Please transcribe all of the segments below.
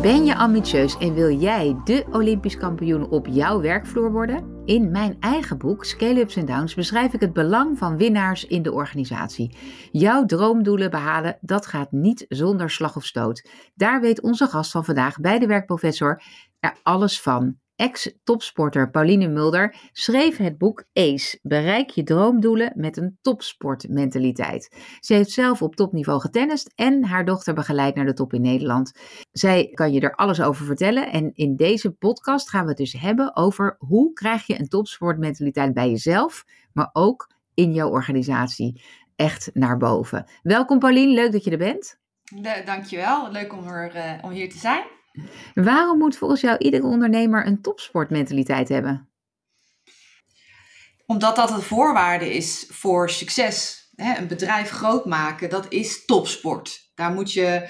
Ben je ambitieus en wil jij de Olympisch kampioen op jouw werkvloer worden? In mijn eigen boek Scale Ups and Downs beschrijf ik het belang van winnaars in de organisatie. Jouw droomdoelen behalen, dat gaat niet zonder slag of stoot. Daar weet onze gast van vandaag bij de werkprofessor er alles van. Ex-topsporter Pauline Mulder schreef het boek ACE: Bereik je droomdoelen met een topsportmentaliteit. Ze heeft zelf op topniveau getennist en haar dochter begeleid naar de top in Nederland. Zij kan je er alles over vertellen en in deze podcast gaan we het dus hebben over hoe krijg je een topsportmentaliteit bij jezelf, maar ook in jouw organisatie echt naar boven. Welkom Pauline, leuk dat je er bent. Dankjewel, leuk om, er, uh, om hier te zijn. Waarom moet volgens jou iedere ondernemer een topsportmentaliteit hebben? Omdat dat een voorwaarde is voor succes. Een bedrijf groot maken, dat is topsport. Daar moet je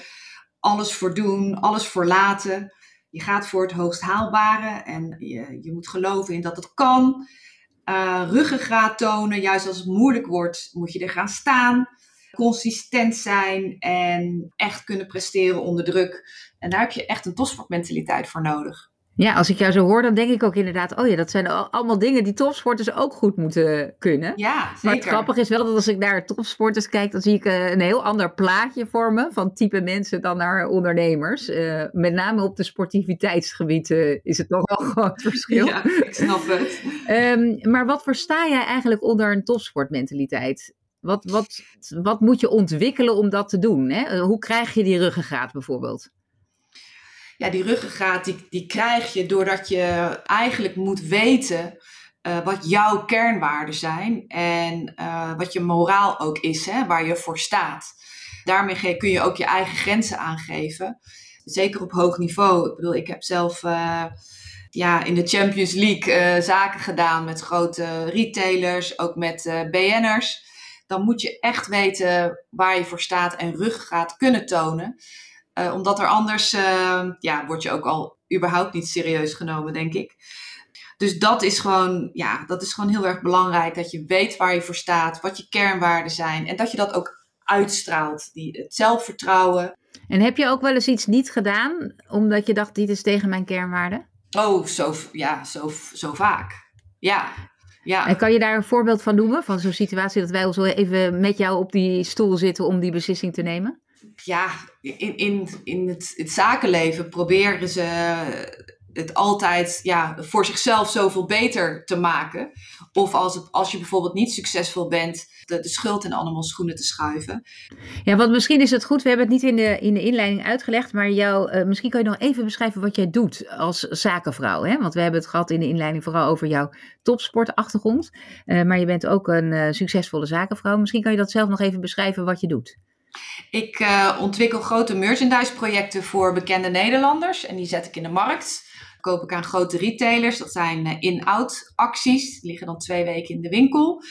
alles voor doen, alles voor laten. Je gaat voor het hoogst haalbare en je, je moet geloven in dat het kan. Uh, ruggengraat tonen, juist als het moeilijk wordt, moet je er gaan staan consistent zijn en echt kunnen presteren onder druk. En daar heb je echt een topsportmentaliteit voor nodig. Ja, als ik jou zo hoor, dan denk ik ook inderdaad, oh ja, dat zijn allemaal dingen die topsporters ook goed moeten kunnen. Ja, zeker. Maar het grappige is wel dat als ik naar topsporters kijk, dan zie ik eh, een heel ander plaatje vormen van type mensen dan naar ondernemers. Uh, met name op de sportiviteitsgebied uh, is het wel een groot verschil. Ja, ik snap het. um, maar wat versta jij eigenlijk onder een topsportmentaliteit? Wat, wat, wat moet je ontwikkelen om dat te doen? Hè? Hoe krijg je die ruggengraat bijvoorbeeld? Ja, die ruggengraat die, die krijg je doordat je eigenlijk moet weten uh, wat jouw kernwaarden zijn en uh, wat je moraal ook is, hè, waar je voor staat. Daarmee kun je ook je eigen grenzen aangeven. Zeker op hoog niveau. Ik bedoel, ik heb zelf ja, in de Champions League zaken gedaan met grote retailers, ook met BN'ers dan moet je echt weten waar je voor staat en ruggengraat kunnen tonen. Uh, omdat er anders, uh, ja, word je ook al überhaupt niet serieus genomen, denk ik. Dus dat is gewoon, ja, dat is gewoon heel erg belangrijk. Dat je weet waar je voor staat, wat je kernwaarden zijn. En dat je dat ook uitstraalt. Die, het zelfvertrouwen. En heb je ook wel eens iets niet gedaan, omdat je dacht, dit is tegen mijn kernwaarden? Oh, zo, ja, zo, zo vaak. Ja, ja. En kan je daar een voorbeeld van noemen? Van zo'n situatie dat wij zo even met jou op die stoel zitten om die beslissing te nemen? Ja, in, in, in het, het zakenleven proberen ze het altijd ja, voor zichzelf zoveel beter te maken. Of als, het, als je bijvoorbeeld niet succesvol bent, de, de schuld in allemaal schoenen te schuiven. Ja, want misschien is het goed, we hebben het niet in de, in de inleiding uitgelegd, maar jou, uh, misschien kan je nog even beschrijven wat jij doet als zakenvrouw. Hè? Want we hebben het gehad in de inleiding vooral over jouw topsportachtergrond. Uh, maar je bent ook een uh, succesvolle zakenvrouw. Misschien kan je dat zelf nog even beschrijven wat je doet. Ik ontwikkel grote merchandise projecten voor bekende Nederlanders en die zet ik in de markt koop ik aan grote retailers. Dat zijn uh, in-out acties. Die liggen dan twee weken in de winkel.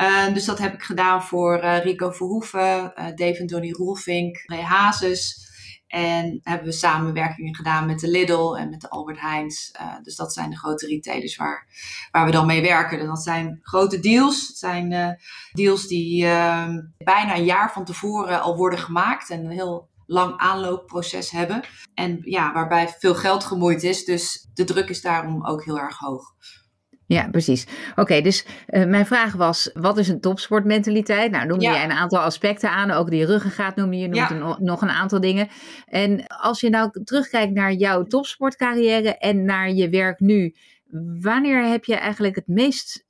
Uh, dus dat heb ik gedaan voor uh, Rico Verhoeven, Dave Donny Roelvink, Hazes. En hebben we samenwerkingen gedaan met de Lidl en met de Albert Heijns. dus dat zijn de grote retailers waar, waar we dan mee werken. En dat zijn grote deals. Het zijn deals die ehm, bijna een jaar van tevoren al worden gemaakt. En heel lang aanloopproces hebben. En ja, waarbij veel geld gemoeid is. Dus de druk is daarom ook heel erg hoog. Ja, precies. Oké, dus uh, mijn vraag was, wat is een topsportmentaliteit? Nou, noemde ja. jij een aantal aspecten aan, ook die ruggengraat noemde je, noemt ja. nog een aantal dingen. En als je nou terugkijkt naar jouw topsportcarrière en naar je werk nu, wanneer heb je eigenlijk het meest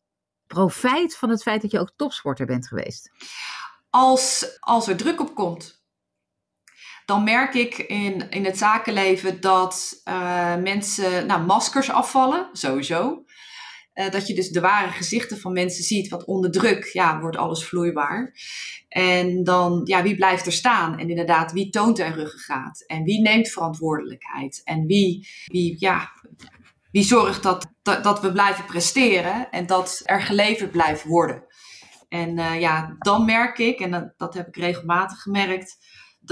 profijt van het feit dat je ook topsporter bent geweest? Als, als er druk op komt dan merk ik in, in het zakenleven dat uh, mensen nou, maskers afvallen, sowieso. Uh, dat je dus de ware gezichten van mensen ziet. Want onder druk ja, wordt alles vloeibaar. En dan, ja, wie blijft er staan? En inderdaad, wie toont er ruggengraat? En wie neemt verantwoordelijkheid? En wie, wie, ja, wie zorgt dat, dat, dat we blijven presteren en dat er geleverd blijft worden? En uh, ja, dan merk ik, en dat, dat heb ik regelmatig gemerkt,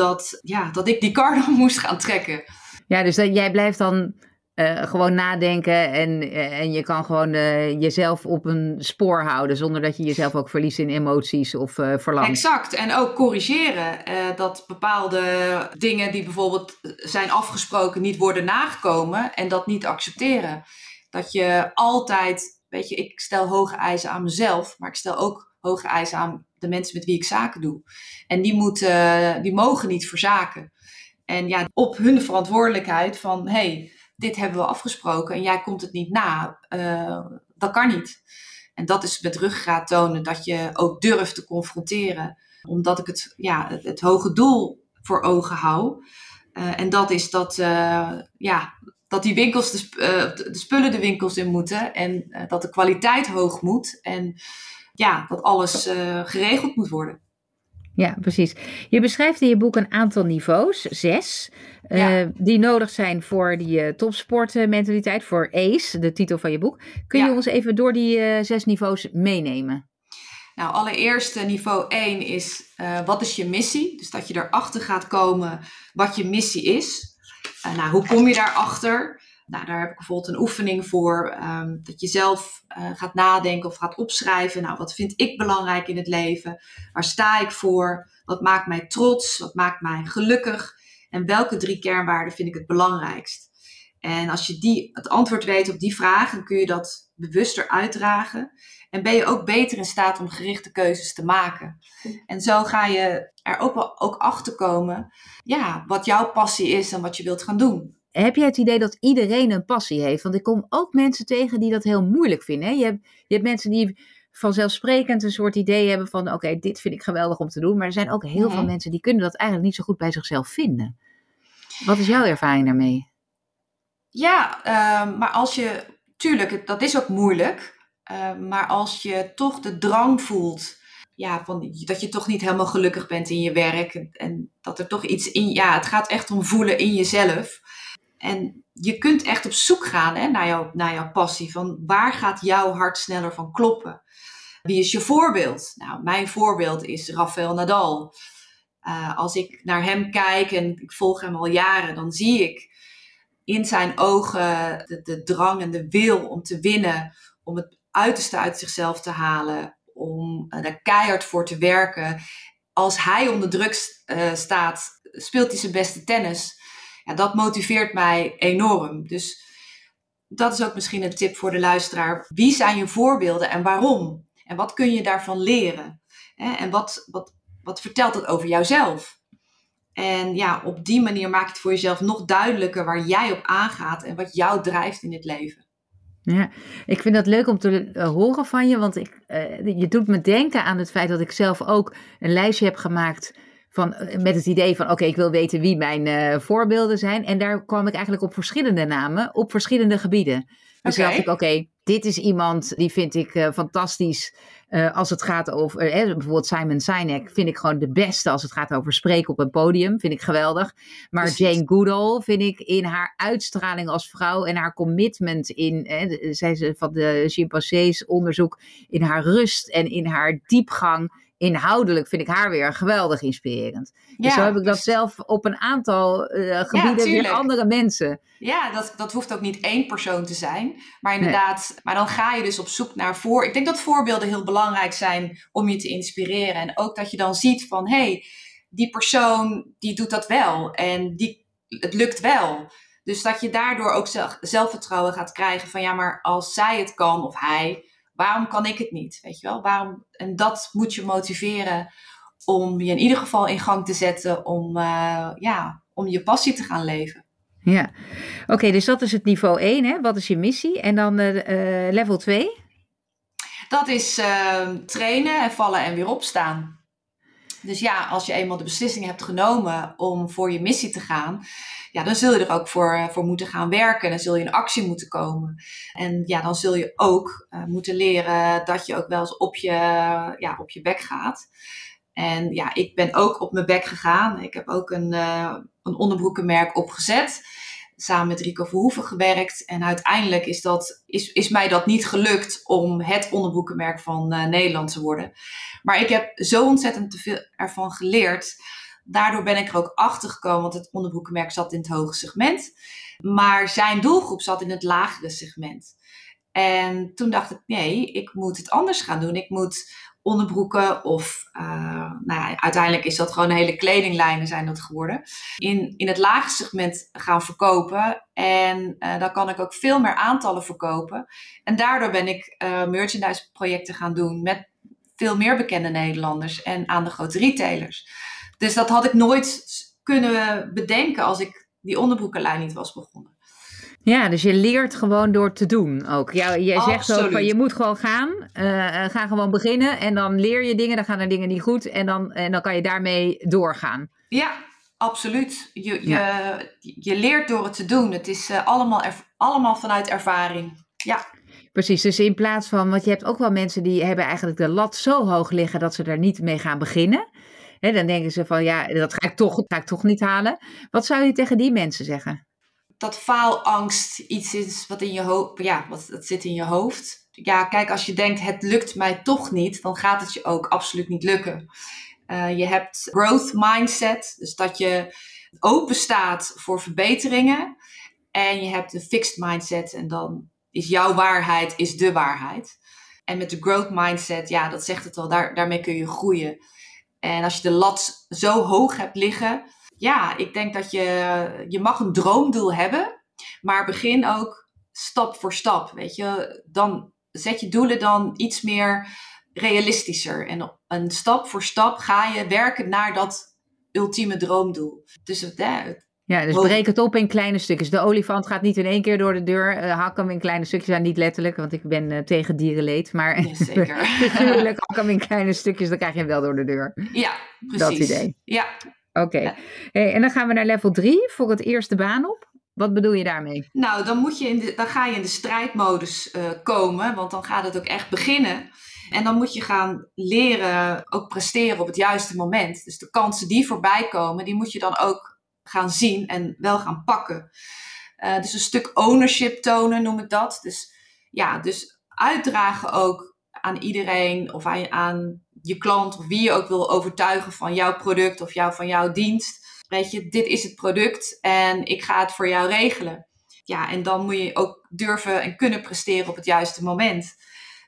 dat, ja, dat ik die kar dan moest gaan trekken. Ja, dus dat, jij blijft dan uh, gewoon nadenken en, uh, en je kan gewoon uh, jezelf op een spoor houden zonder dat je jezelf ook verliest in emoties of verlangen. Exact. En ook corrigeren dat bepaalde dingen die bijvoorbeeld zijn afgesproken niet worden nagekomen en dat niet accepteren. Dat je altijd, weet je, ik stel hoge eisen aan mezelf, maar ik stel ook hoge eisen aan de mensen met wie ik zaken doe. En die, moeten, die mogen niet verzaken. En ja, op hun verantwoordelijkheid van, hey, dit hebben we afgesproken en jij komt het niet na. Uh, dat kan niet. En dat is met ruggraat tonen dat je ook durft te confronteren. Omdat ik het, ja, het, het hoge doel voor ogen hou. Uh, en dat is dat, ja, dat die winkels, de, de, spullen de winkels in moeten. En dat de kwaliteit hoog moet. En ja, dat alles geregeld moet worden. Ja, precies. Je beschrijft in je boek een aantal niveaus, zes, uh, die nodig zijn voor die uh, topsportmentaliteit, voor ACE, de titel van je boek. Kun je ons even door die uh, zes niveaus meenemen? Nou, allereerst niveau 1 is wat is je missie? Dus dat je erachter gaat komen wat je missie is. nou, hoe kom je daarachter? Nou, daar heb ik bijvoorbeeld een oefening voor. Um, dat je zelf uh, gaat nadenken of gaat opschrijven. Nou, wat vind ik belangrijk in het leven? Waar sta ik voor? Wat maakt mij trots? Wat maakt mij gelukkig? En welke drie kernwaarden vind ik het belangrijkst? En als je die, het antwoord weet op die vragen, dan kun je dat bewuster uitdragen. En ben je ook beter in staat om gerichte keuzes te maken. En zo ga je er ook, ook achter komen ja, wat jouw passie is en wat je wilt gaan doen. Heb jij het idee dat iedereen een passie heeft? Want ik kom ook mensen tegen die dat heel moeilijk vinden. Hè? Je, hebt, je hebt mensen die vanzelfsprekend een soort idee hebben van: oké, dit vind ik geweldig om te doen. Maar er zijn ook heel veel mhm. mensen die kunnen dat eigenlijk niet zo goed bij zichzelf vinden. Wat is jouw ervaring daarmee? Ja, uh, maar als je, tuurlijk, dat is ook moeilijk. Uh, maar als je toch de drang voelt, ja, van, dat je toch niet helemaal gelukkig bent in je werk. En, en dat er toch iets in, ja, het gaat echt om voelen in jezelf. En je kunt echt op zoek gaan hè, naar, jouw, naar jouw passie. Van waar gaat jouw hart sneller van kloppen? Wie is je voorbeeld? Nou, mijn voorbeeld is Rafael Nadal. Uh, als ik naar hem kijk en ik volg hem al jaren, dan zie ik in zijn ogen de, de drang en de wil om te winnen, om het uiterste uit zichzelf te halen, om daar keihard voor te werken. Als hij onder druk uh, staat, speelt hij zijn beste tennis dat motiveert mij enorm. Dus dat is ook misschien een tip voor de luisteraar. Wie zijn je voorbeelden en waarom? En wat kun je daarvan leren? En wat, wat, wat vertelt het over jouzelf? En ja, op die manier maak je het voor jezelf nog duidelijker waar jij op aangaat en wat jou drijft in het leven. Ja, ik vind dat leuk om te uh, horen van je, want ik, uh, je doet me denken aan het feit dat ik zelf ook een lijstje heb gemaakt van, eh, met het idee van, oké, ik wil weten wie mijn uh, voorbeelden zijn. En daar kwam ik eigenlijk op verschillende namen, op verschillende gebieden. Dus okay. dacht ik, oké, dit is iemand die vind ik uh, fantastisch uh, als het gaat over, bijvoorbeeld Simon Sinek vind ik gewoon de beste als het gaat over spreken op een podium, vind ik geweldig. Maar Precies. Jane Goodall vind ik in haar uitstraling als vrouw en haar commitment in, zij ze van de chimpansees onderzoek, in haar rust en in haar diepgang inhoudelijk vind ik haar weer geweldig inspirerend. Dus ja, dus zo heb ik dat zelf op een aantal uh, gebieden ja, weer andere mensen. Ja, dat, dat hoeft ook niet één persoon te zijn. Maar inderdaad, maar dan ga je dus op zoek naar voor. Ik denk dat voorbeelden heel belangrijk zijn om je te inspireren. En ook dat je dan ziet van hé, hey, die persoon die doet dat wel. En die, het lukt wel. Dus dat je daardoor ook zelf, zelfvertrouwen gaat krijgen van ja, maar als zij het kan of hij, waarom kan ik het niet? Weet je wel? Waarom, en dat moet je motiveren om je in ieder geval in gang te zetten om, uh, ja, om je passie te gaan leven. Ja, oké, dus dat is het niveau 1, hè? Wat is je missie? En dan uh, uh, level 2? Dat is ehm, trainen en vallen en weer opstaan. Dus ja, als je eenmaal de beslissing hebt genomen om voor je missie te gaan, ja, dan zul je er ook voor, voor moeten gaan werken. Dan zul je in actie moeten komen. En ja, dan zul je ook moeten leren dat je ook wel eens op je, ja, op je bek gaat. En ja, ik ben ook op mijn bek gegaan. Ik heb ook een, een onderbroekenmerk opgezet samen met Rico Verhoeven gewerkt. En uiteindelijk is, dat, is, is mij dat niet gelukt om het onderbroekenmerk van Nederland te worden. Maar ik heb zo ontzettend te veel ervan geleerd. Daardoor ben ik er ook achter gekomen, want het onderbroekenmerk zat in het hoge segment. Maar zijn doelgroep zat in het lagere segment. En toen dacht ik, nee, ik moet het anders gaan doen. Ik moet onderbroeken of uh, nou ja, uiteindelijk is dat gewoon hele kledinglijnen zijn dat geworden. In, in het lage segment gaan verkopen en uh, dan kan ik ook veel meer aantallen verkopen. En daardoor ben ik uh, merchandise projecten gaan doen met veel meer bekende Nederlanders en aan de grote retailers. Dus dat had ik nooit kunnen bedenken als ik die onderbroekenlijn niet was begonnen. Ja, dus je leert gewoon door te doen ook. Ja, jij zegt ook van je moet gewoon gaan. Uh, ga gewoon beginnen. En dan leer je dingen, dan gaan er dingen niet goed. En dan, en dan kan je daarmee doorgaan. Ja, absoluut. Je, je, je leert door het te doen. Het is uh, allemaal, allemaal vanuit ervaring. Ja. Precies, dus in plaats van, want je hebt ook wel mensen die hebben eigenlijk de lat zo hoog liggen dat ze er niet mee gaan beginnen. He, dan denken ze van ja, dat ga ik, toch, ga ik toch niet halen. Wat zou je tegen die mensen zeggen? dat faalangst iets is wat in je hoofd, ja, wat dat zit in je hoofd. Ja, kijk, als je denkt het lukt mij toch niet, dan gaat het je ook absoluut niet lukken. Uh, je hebt growth mindset, dus dat je open staat voor verbeteringen. En je hebt een fixed mindset en dan is jouw waarheid is de waarheid. En met de growth mindset, ja, dat zegt het al, daar, daarmee kun je groeien. En als je de lat zo hoog hebt liggen, ja, ik denk dat je, je mag een droomdoel hebben, maar begin ook stap voor stap. Weet je, dan zet je doelen dan iets meer realistischer. En een stap voor stap ga je werken naar dat ultieme droomdoel. Dus het, ja, dus breek het op in kleine stukjes. De olifant gaat niet in één keer door de deur. Uh, hak hem in kleine stukjes. Ja, niet letterlijk, want ik ben uh, tegen dierenleed. Maar zeker. natuurlijk, hak hem in kleine stukjes, dan krijg je hem wel door de deur. Ja, precies. Dat idee. Ja, Oké. Hey, en dan gaan we naar level 3 voor het eerste baan op. Wat bedoel je daarmee? Nou, dan, moet je in de, dan ga je in de strijdmodus uh, komen, want dan gaat het ook echt beginnen. En dan moet je gaan leren ook presteren op het juiste moment. Dus de kansen die voorbij komen, die moet je dan ook gaan zien en wel gaan pakken. Uh, dus een stuk ownership tonen noem ik dat. Dus ja, dus uitdragen ook aan iedereen of aan, aan je klant of wie je ook wil overtuigen van jouw product of jou, van jouw dienst. Weet je, dit is het product en ik ga het voor jou regelen. Ja, en dan moet je ook durven en kunnen presteren op het juiste moment.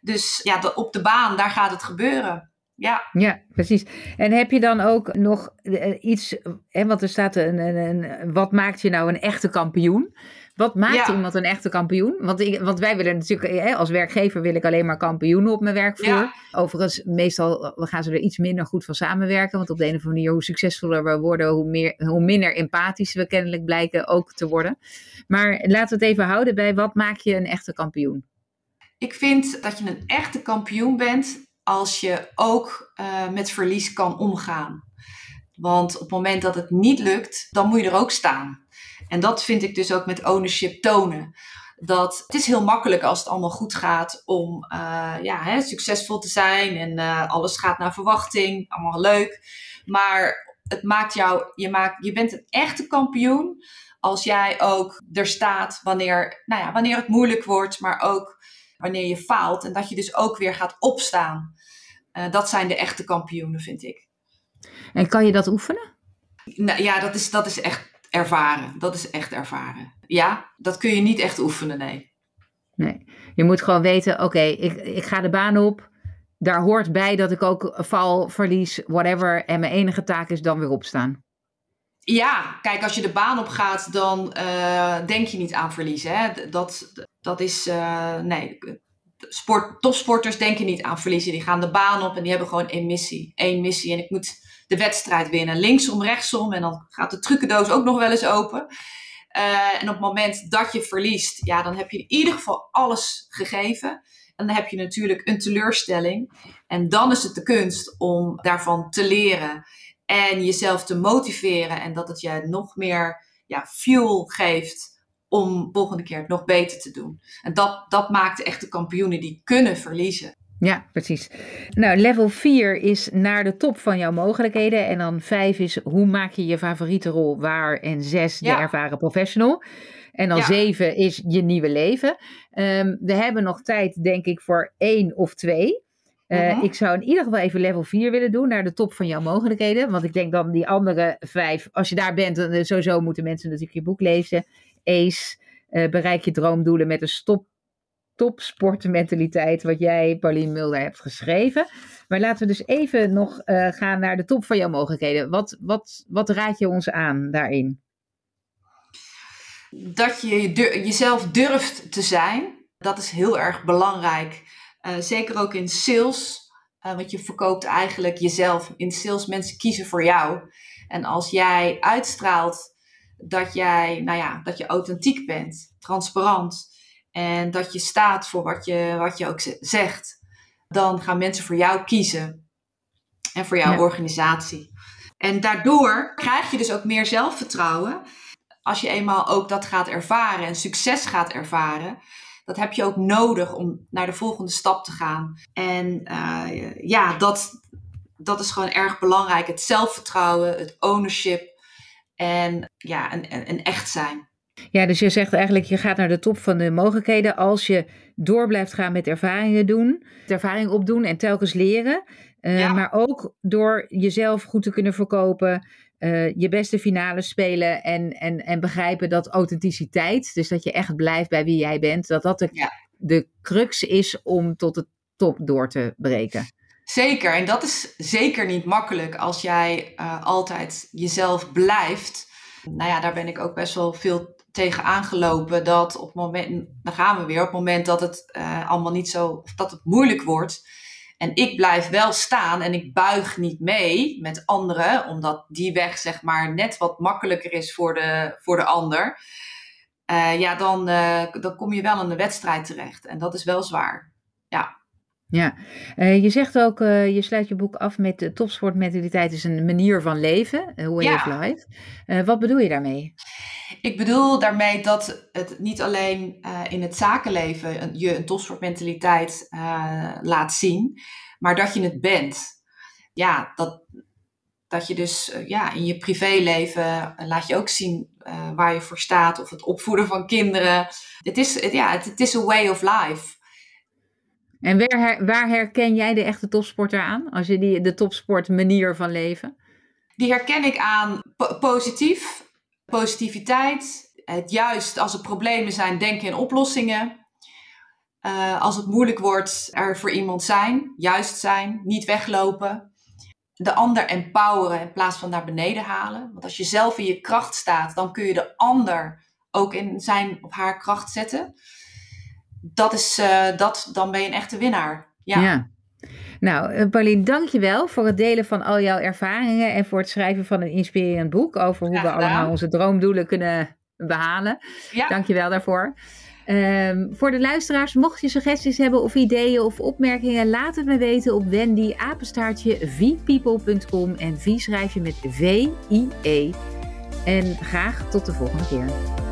Dus ja, op de baan, daar gaat het gebeuren. Ja. ja, precies. En heb je dan ook nog eh, iets, hè, want er staat een, een, een, wat maakt je nou een echte kampioen? Wat maakt iemand een echte kampioen? Want, ik, want wij willen natuurlijk, hè, als werkgever wil ik alleen maar kampioenen op mijn werkvloer. Overigens, meestal gaan ze er iets minder goed van samenwerken. Want op de een of andere manier, hoe succesvoller we worden, hoe, meer, hoe minder empathisch we kennelijk blijken ook te worden. Maar laten we het even houden bij wat maak je een echte kampioen? Ik vind dat je een echte kampioen bent als je ook uh, met verlies kan omgaan. Want op het moment dat het niet lukt, dan moet je er ook staan. En dat vind ik dus ook met ownership tonen. Dat het is heel makkelijk als het allemaal goed gaat om uh, ja, hè, succesvol te zijn en uh, alles gaat naar verwachting, allemaal leuk. Maar het maakt jou, je, maakt, je bent een echte kampioen als jij ook er staat wanneer, nou ja, wanneer het moeilijk wordt, maar ook wanneer je faalt. En dat je dus ook weer gaat opstaan. Uh, dat zijn de echte kampioenen, vind ik. En kan je dat oefenen? Nou, ja, dat is, dat is echt ervaren. Dat is echt ervaren. Ja, dat kun je niet echt oefenen, nee. Nee, je moet gewoon weten, oké, ik, ik ga de baan op. Daar hoort bij dat ik ook val, verlies, whatever. En mijn enige taak is dan weer opstaan. Ja, kijk, als je de baan op gaat, dan uh, denk je niet aan verliezen. Hè? Dat, dat is, uh, nee, sport, topsporters denken niet aan verliezen. Die gaan de baan op en die hebben gewoon één missie. Één missie en ik moet de wedstrijd winnen. Linksom, rechtsom en dan gaat de trucendoos ook nog wel eens open. Uh, en op het moment dat je verliest, ja, dan heb je in ieder geval alles gegeven. En dan heb je natuurlijk een teleurstelling. En dan is het de kunst om daarvan te leren en jezelf te motiveren. En dat het je nog meer ja, fuel geeft om volgende keer het nog beter te doen. En dat, dat maakt de echte kampioenen die kunnen verliezen. Ja, precies. Nou, level 4 is naar de top van jouw mogelijkheden. En dan 5 is hoe maak je je favoriete rol waar. En 6 de ervaren professional. En dan 7 is je nieuwe leven. Um, we hebben nog tijd, denk ik, voor één of twee. Uh, Ik zou in ieder geval even level 4 willen doen, naar de top van jouw mogelijkheden. Want ik denk dan die andere vijf, als je daar bent, dan sowieso moeten mensen natuurlijk je boek lezen. ACE, uh, bereik je droomdoelen met een stop topsportmentaliteit, wat jij, Pauline Mulder, hebt geschreven. Maar laten we dus even nog uh, gaan naar de top van jouw mogelijkheden. Wat, wat, wat raad je ons aan daarin? Dat je jezelf durft te zijn, dat is heel erg belangrijk. Uh, zeker ook in sales, want je verkoopt eigenlijk jezelf. In sales, mensen kiezen voor jou. En als jij uitstraalt dat jij, nou ja, dat je authentiek bent, transparant, en dat je staat voor wat je, wat je ook zegt, dan gaan mensen voor jou kiezen en voor jouw organisatie. En daardoor krijg je dus ook meer zelfvertrouwen. Als je eenmaal ook dat gaat ervaren en succes gaat ervaren, dat heb je ook nodig om naar de volgende stap te gaan. En uh, ja, dat, dat is gewoon erg belangrijk. Het zelfvertrouwen, het ownership en ja, een, een echt zijn. Ja, dus je zegt eigenlijk, je gaat naar de top van de mogelijkheden als je door blijft gaan met ervaringen doen, ervaring opdoen en telkens leren. Uh, Maar ook door jezelf goed te kunnen verkopen, uh, je beste finale spelen en, en, en begrijpen dat authenticiteit, dus dat je echt blijft bij wie jij bent, dat dat de, de crux is om tot de top door te breken. Zeker, en dat is zeker niet makkelijk als jij uh, altijd jezelf blijft. Nou ja, daar ben ik ook best wel veel tegen aangelopen dat op het moment, dan gaan we weer, op het moment dat het uh, allemaal niet zo, dat het moeilijk wordt. En ik blijf wel staan en ik buig niet mee met anderen, omdat die weg zeg maar net wat makkelijker is voor de, voor de ander. Uh, ja, dan, dan kom je wel in de wedstrijd terecht. En dat is wel zwaar. Ja. Ja, uh, je zegt ook, uh, je sluit je boek af met de topsportmentaliteit is een manier van leven, uh, way ja. of life. wat bedoel je daarmee? Ik bedoel daarmee dat het niet alleen in het zakenleven je een topsportmentaliteit laat zien, maar dat je het bent. Ja, dat, dat je dus ja, in je privéleven laat je ook zien waar je voor staat, of het opvoeden van kinderen. Het is, ja, het, het is een way of life. En waar, waar herken jij de echte topsporter aan? Als je die, de topsport manier van leven? Die herken ik aan positief, positiviteit. Het juist als er problemen zijn, denken in oplossingen. Uh, als het moeilijk wordt, er voor iemand zijn, juist zijn, niet weglopen. De ander empoweren in plaats van naar beneden halen. Want als je zelf in je kracht staat, dan kun je de ander ook in zijn of haar kracht zetten dat is, uh, dat, dan ben je een echte winnaar. Ja. ja. Nou, uh, Pauline, dankjewel voor het delen van al jouw ervaringen en voor het schrijven van een inspirerend boek over hoe we allemaal onze droomdoelen kunnen behalen. Ja. Dankjewel daarvoor. Um, voor de luisteraars, mocht je suggesties hebben of ideeën of opmerkingen, laat het me weten op Wendy apenstaartje vpeople.com en V schrijf je met V-I-E. En graag tot de volgende keer.